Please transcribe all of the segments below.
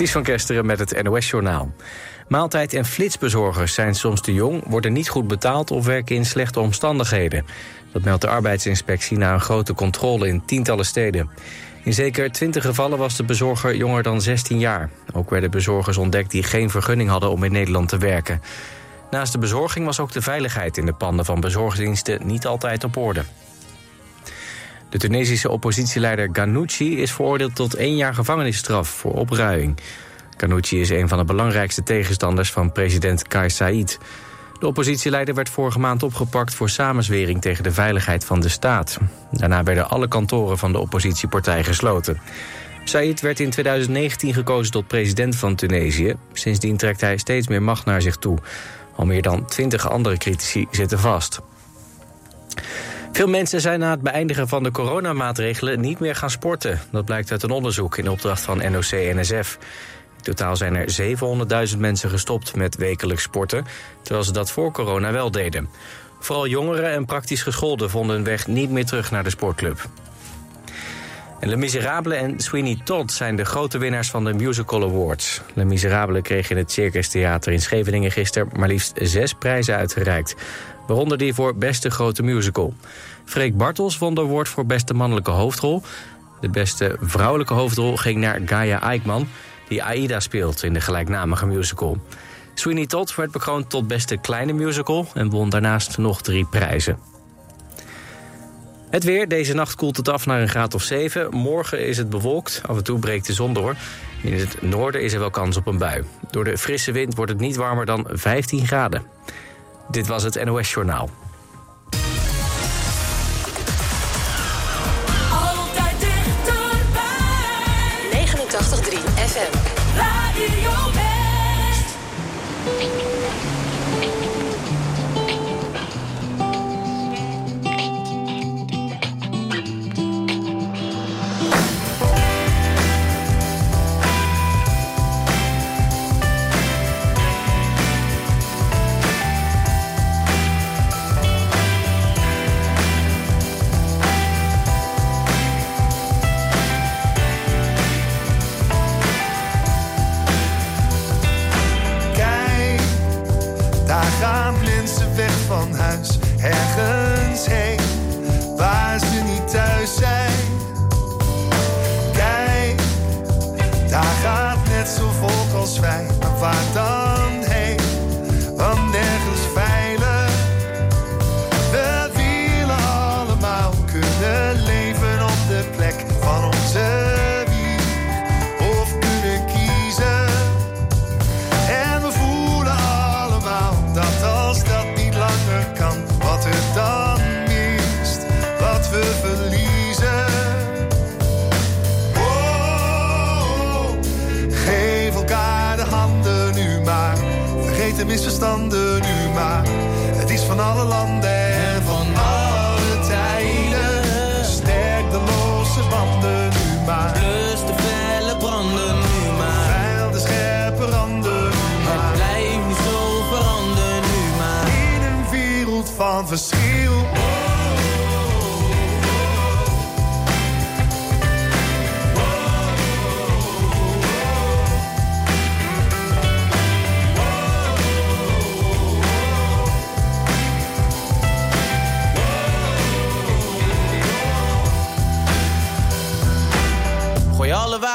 Ties van Kesteren met het NOS-journaal. Maaltijd- en flitsbezorgers zijn soms te jong, worden niet goed betaald... of werken in slechte omstandigheden. Dat meldt de arbeidsinspectie na een grote controle in tientallen steden. In zeker 20 gevallen was de bezorger jonger dan 16 jaar. Ook werden bezorgers ontdekt die geen vergunning hadden om in Nederland te werken. Naast de bezorging was ook de veiligheid in de panden van bezorgdiensten niet altijd op orde. De Tunesische oppositieleider Ghanouchi is veroordeeld tot één jaar gevangenisstraf voor opruiing. Ghanouchi is een van de belangrijkste tegenstanders van president Kais Saied. De oppositieleider werd vorige maand opgepakt voor samenzwering tegen de veiligheid van de staat. Daarna werden alle kantoren van de oppositiepartij gesloten. Said werd in 2019 gekozen tot president van Tunesië. Sindsdien trekt hij steeds meer macht naar zich toe. Al meer dan twintig andere critici zitten vast. Veel mensen zijn na het beëindigen van de coronamaatregelen niet meer gaan sporten. Dat blijkt uit een onderzoek in opdracht van NOC-NSF. In totaal zijn er 700.000 mensen gestopt met wekelijks sporten... terwijl ze dat voor corona wel deden. Vooral jongeren en praktisch gescholden vonden hun weg niet meer terug naar de sportclub. En Le Miserable en Sweeney Todd zijn de grote winnaars van de Musical Awards. Le Miserable kreeg in het Circus Theater in Scheveningen gisteren maar liefst zes prijzen uitgereikt. Waaronder die voor beste grote musical. Freek Bartels won de award voor beste mannelijke hoofdrol. De beste vrouwelijke hoofdrol ging naar Gaia Eikman, die Aida speelt in de gelijknamige musical. Sweeney Todd werd bekroond tot beste kleine musical en won daarnaast nog drie prijzen. Het weer. Deze nacht koelt het af naar een graad of 7. Morgen is het bewolkt. Af en toe breekt de zon door. In het noorden is er wel kans op een bui. Door de frisse wind wordt het niet warmer dan 15 graden. Dit was het NOS Journaal. Radio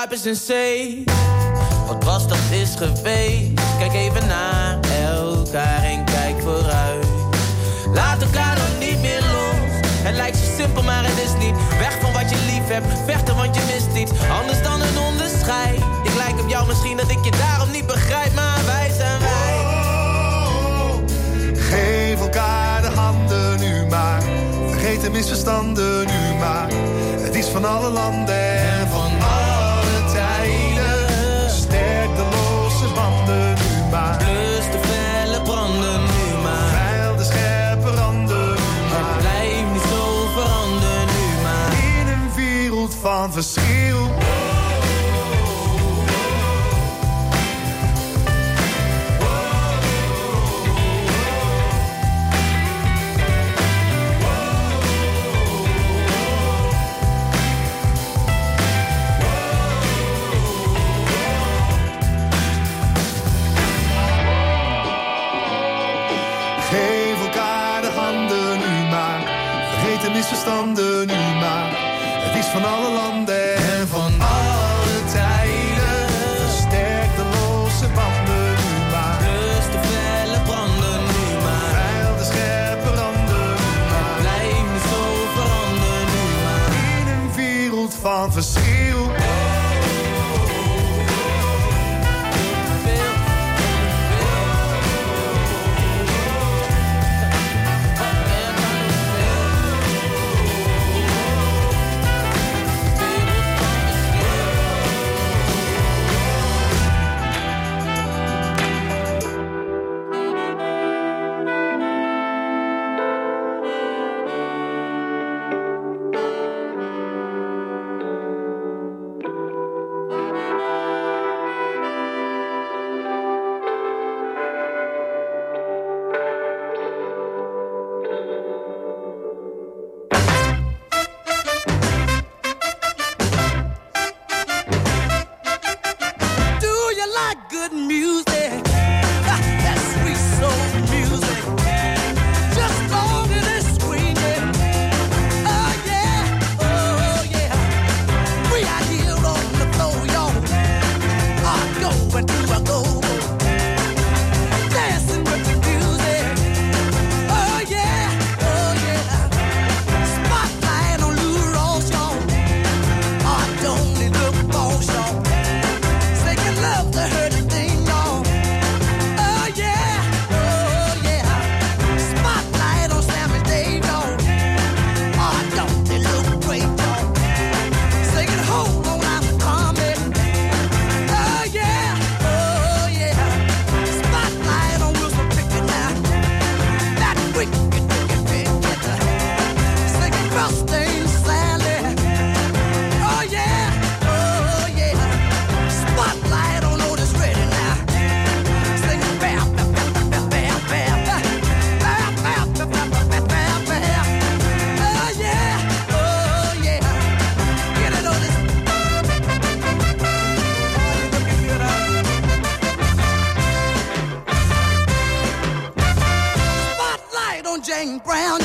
wapens in zee. Wat was dat is geweest. Kijk even naar elkaar en kijk vooruit. Laat elkaar nog niet meer los. Het lijkt zo simpel, maar het is niet. Weg van wat je lief hebt, vechten want je mist iets. Anders dan een onderscheid. Ik lijk op jou misschien dat ik je daarom niet begrijp, maar wij zijn wij. Geef elkaar de handen nu maar. Vergeet de misverstanden nu maar. Het is van alle landen van verschil. Brown,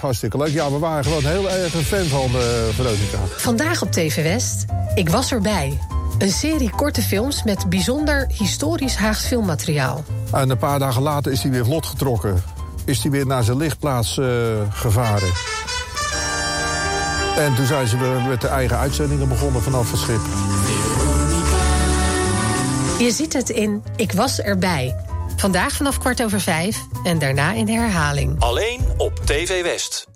hartstikke leuk. Ja, we waren gewoon heel erg een fan van eh, Veronica. Vandaag op TV West, ik was erbij. Een serie korte films met bijzonder historisch Haags filmmateriaal. En een paar dagen later is hij weer vlot getrokken. Is hij weer naar zijn lichtplaats eh, gevaren. En toen zijn ze weer met de eigen uitzendingen begonnen vanaf het schip. Je ziet het in Ik was erbij. Vandaag vanaf kwart over vijf en daarna in de herhaling. Alleen op TV West.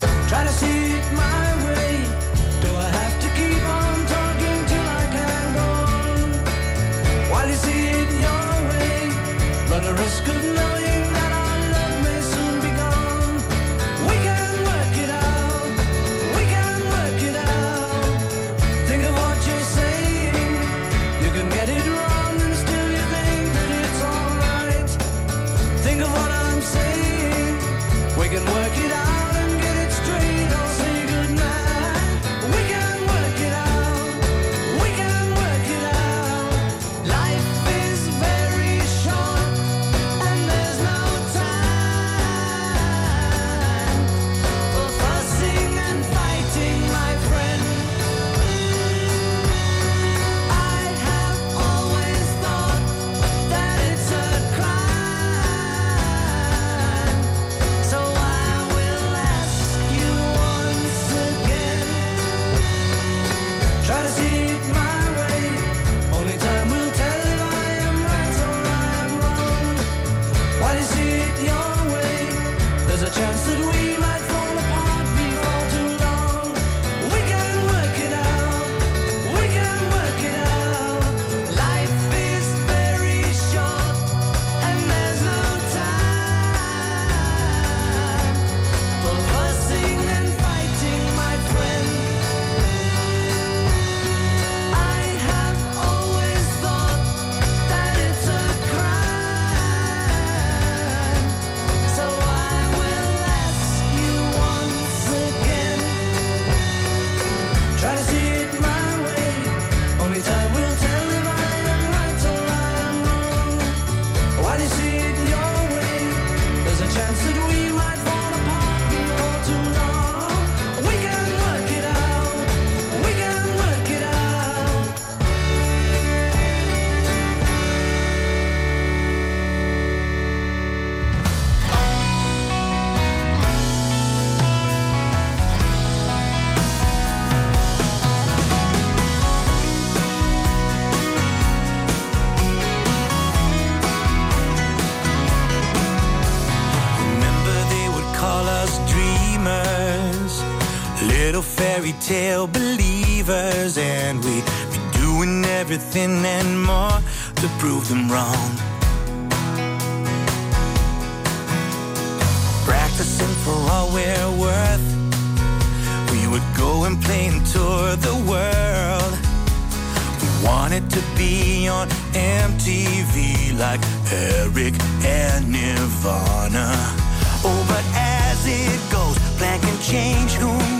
wanted to be on MTV like Eric and Nirvana. Oh, but as it goes, plan can change who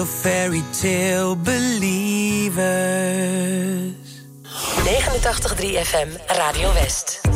little fairy tale believers. 89.3 FM Radio West.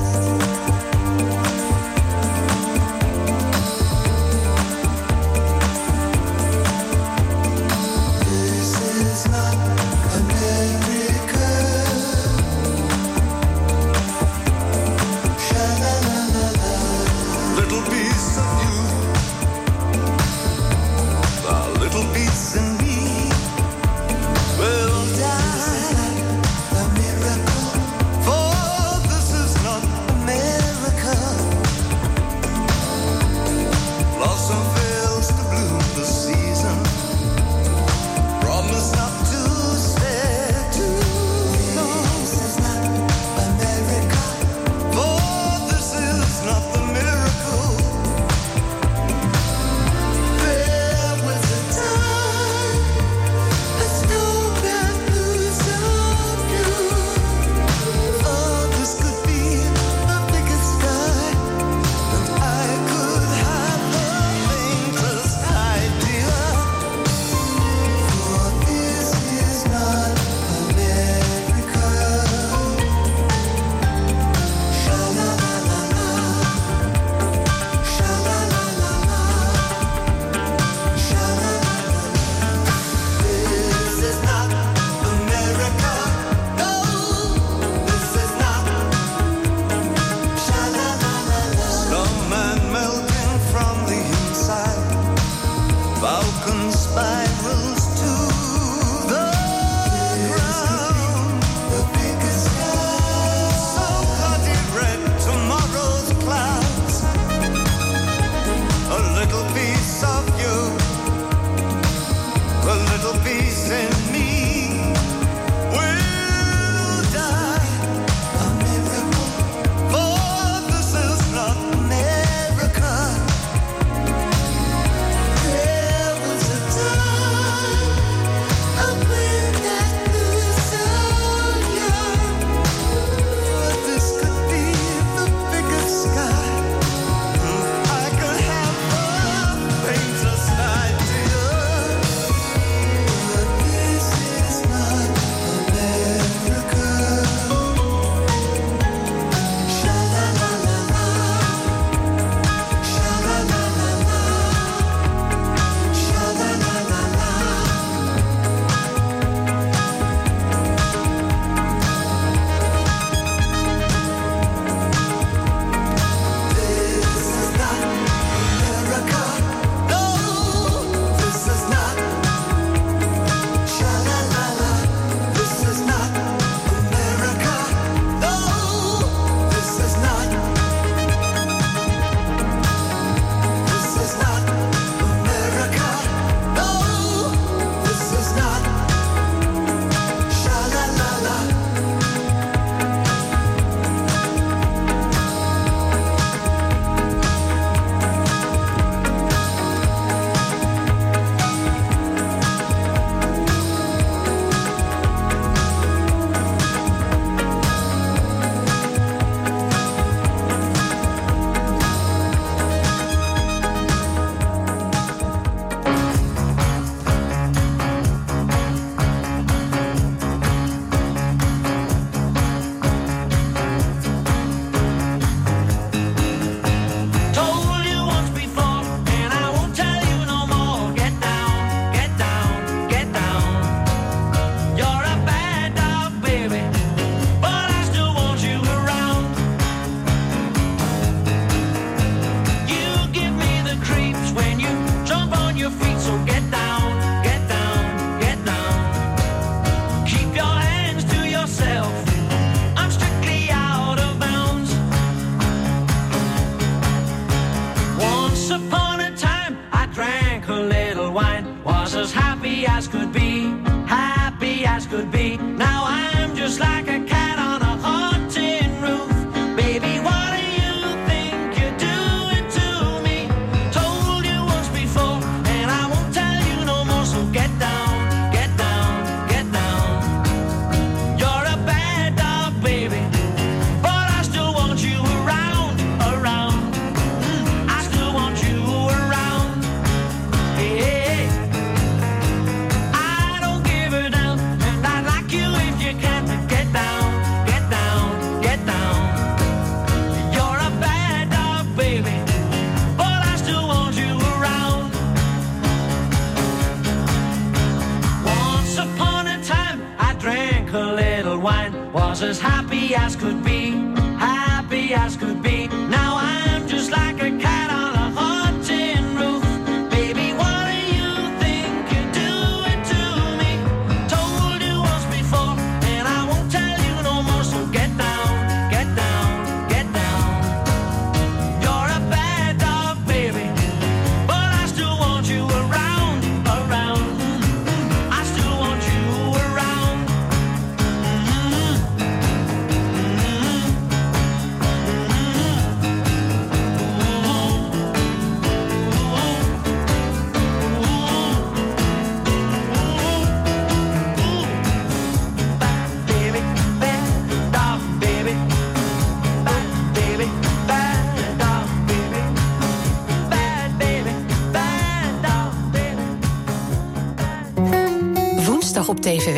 As could be,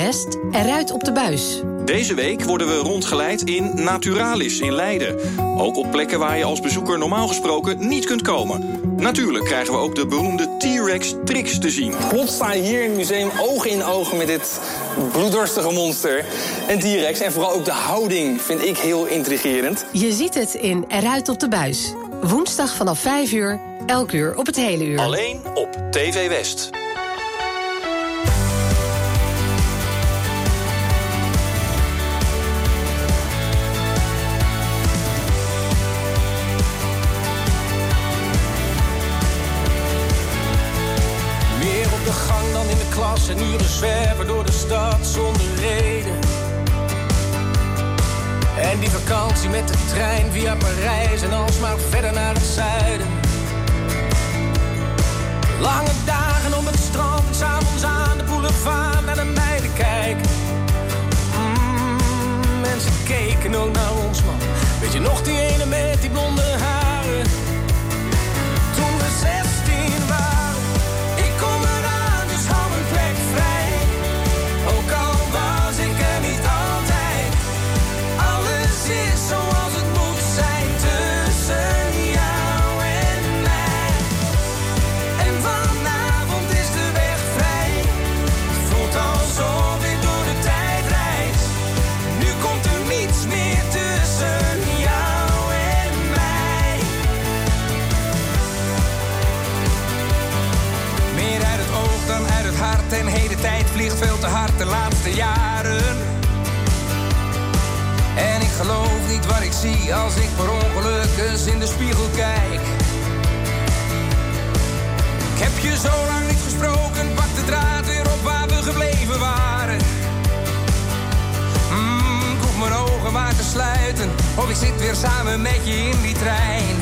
West, eruit op de buis. Deze week worden we rondgeleid in Naturalis in Leiden. Ook op plekken waar je als bezoeker normaal gesproken niet kunt komen. Natuurlijk krijgen we ook de beroemde T-Rex tricks te zien. Plots sta je hier in het museum oog in oog met dit bloeddorstige monster. Een T-Rex. En vooral ook de houding vind ik heel intrigerend. Je ziet het in Eruit op de buis. Woensdag vanaf 5 uur, elk uur op het hele uur. Alleen op TV West. En uren zwerven door de stad zonder reden. En die vakantie met de trein via Parijs en alsmaar verder naar het zuiden. Lange dagen op het strand, s'avonds aan de boulevard naar de meiden kijken. Mm, mensen keken ook naar ons man. Weet je nog die ene met die blonde haren? De laatste jaren. En ik geloof niet wat ik zie als ik per ongeluk eens in de spiegel kijk. Ik heb je zo lang niet gesproken, pak de draad weer op waar we gebleven waren. Mm, ik hoef mijn ogen maar te sluiten, of ik zit weer samen met je in die trein.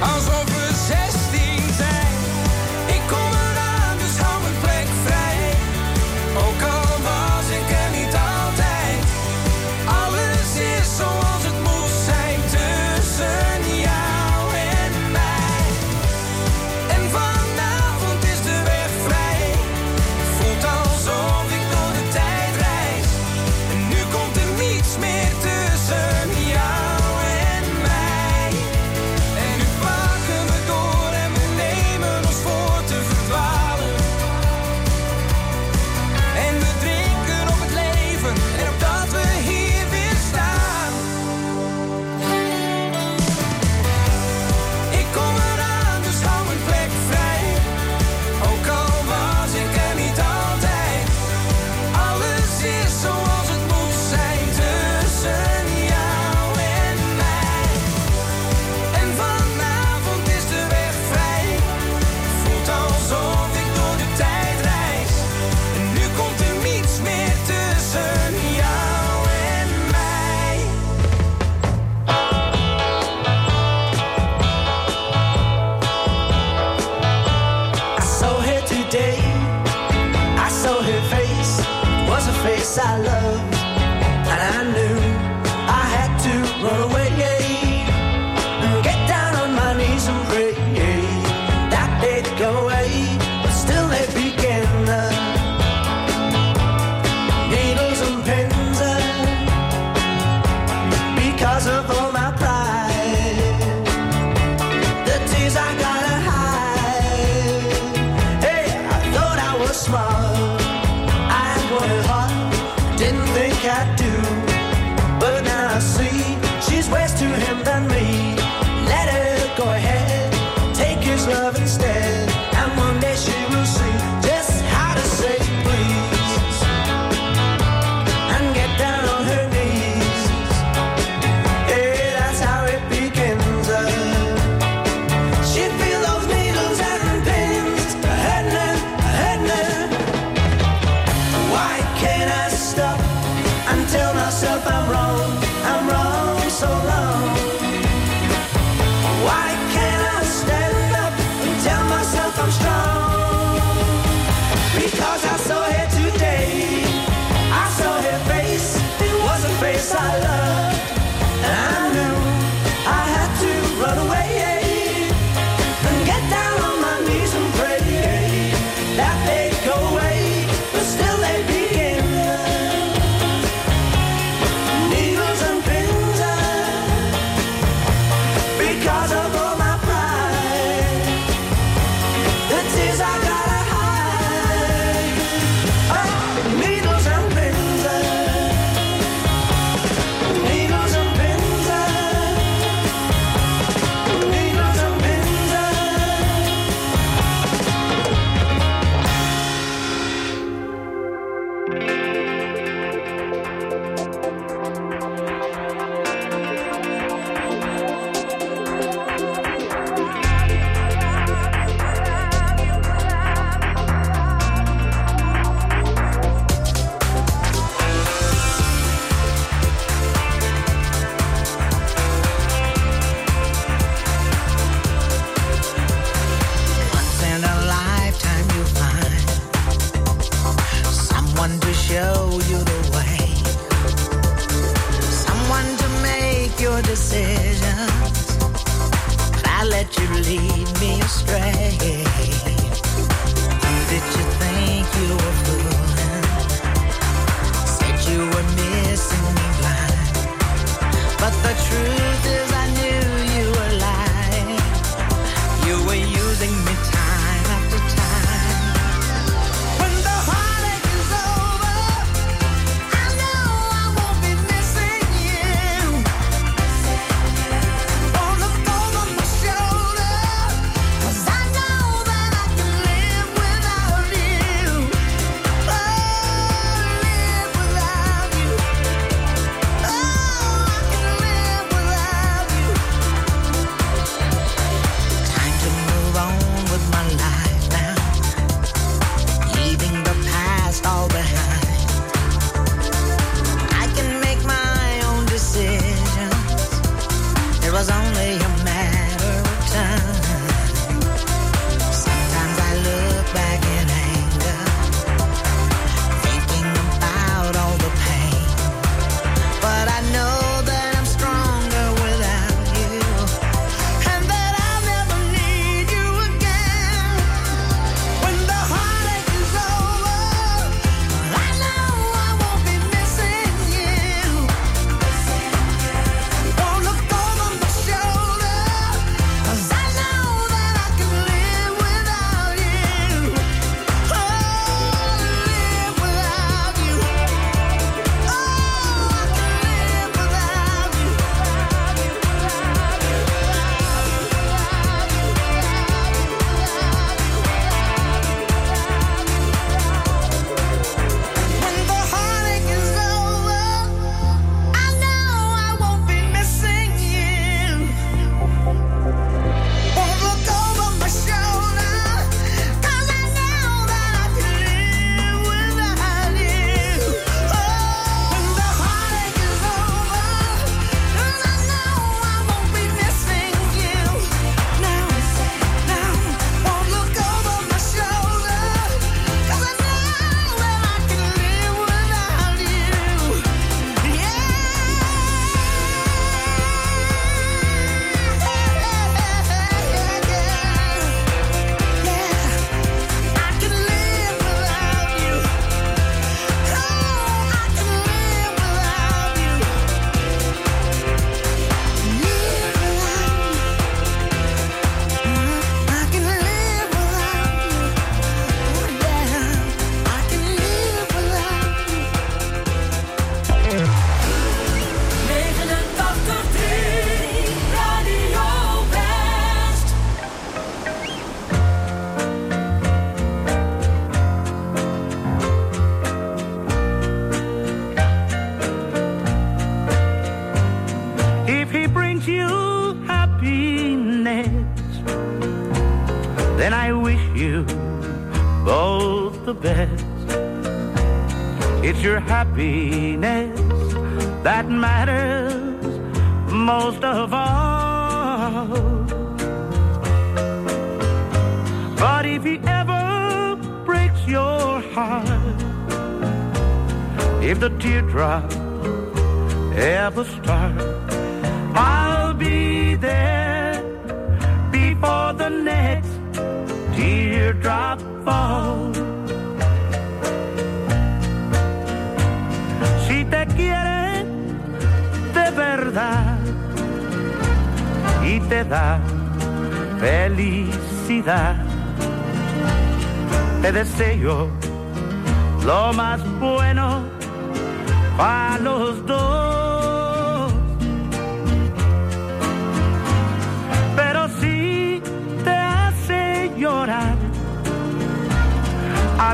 Alsof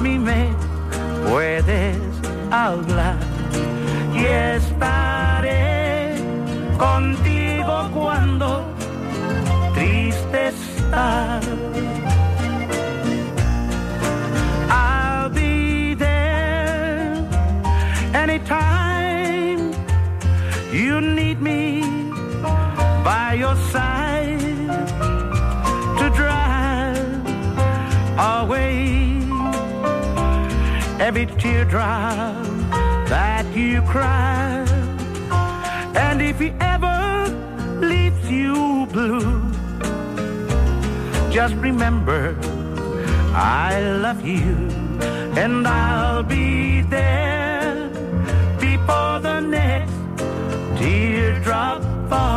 mí me puedes hablar. teardrop that you cry. And if he ever leaves you blue, just remember I love you and I'll be there before the next teardrop falls.